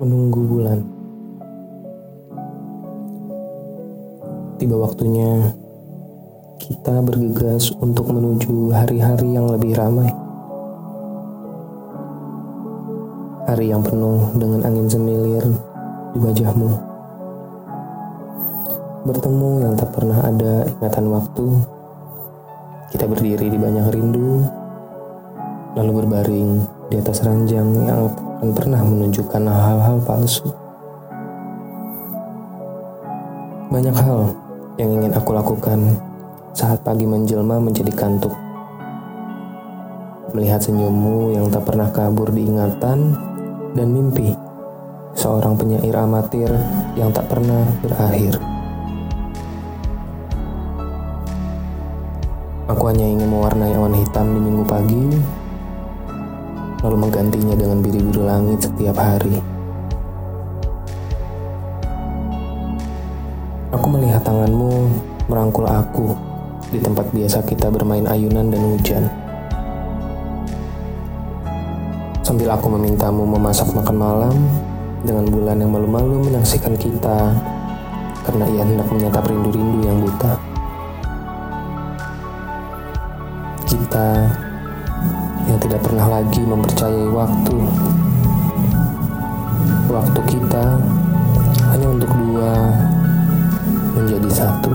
menunggu bulan. Tiba waktunya kita bergegas untuk menuju hari-hari yang lebih ramai. Hari yang penuh dengan angin semilir di wajahmu. Bertemu yang tak pernah ada ingatan waktu. Kita berdiri di banyak rindu, lalu berbaring di atas ranjang yang akan pernah menunjukkan hal-hal palsu. Banyak hal yang ingin aku lakukan saat pagi menjelma menjadi kantuk. Melihat senyummu yang tak pernah kabur di ingatan dan mimpi seorang penyair amatir yang tak pernah berakhir. Aku hanya ingin mewarnai awan hitam di minggu pagi, lalu menggantinya dengan biru-biru langit setiap hari. Aku melihat tanganmu merangkul aku di tempat biasa kita bermain ayunan dan hujan. Sambil aku memintamu memasak makan malam dengan bulan yang malu-malu menyaksikan kita karena ia hendak menyantap rindu-rindu yang buta. Kita yang tidak pernah lagi mempercayai waktu. Waktu kita hanya untuk dua menjadi satu.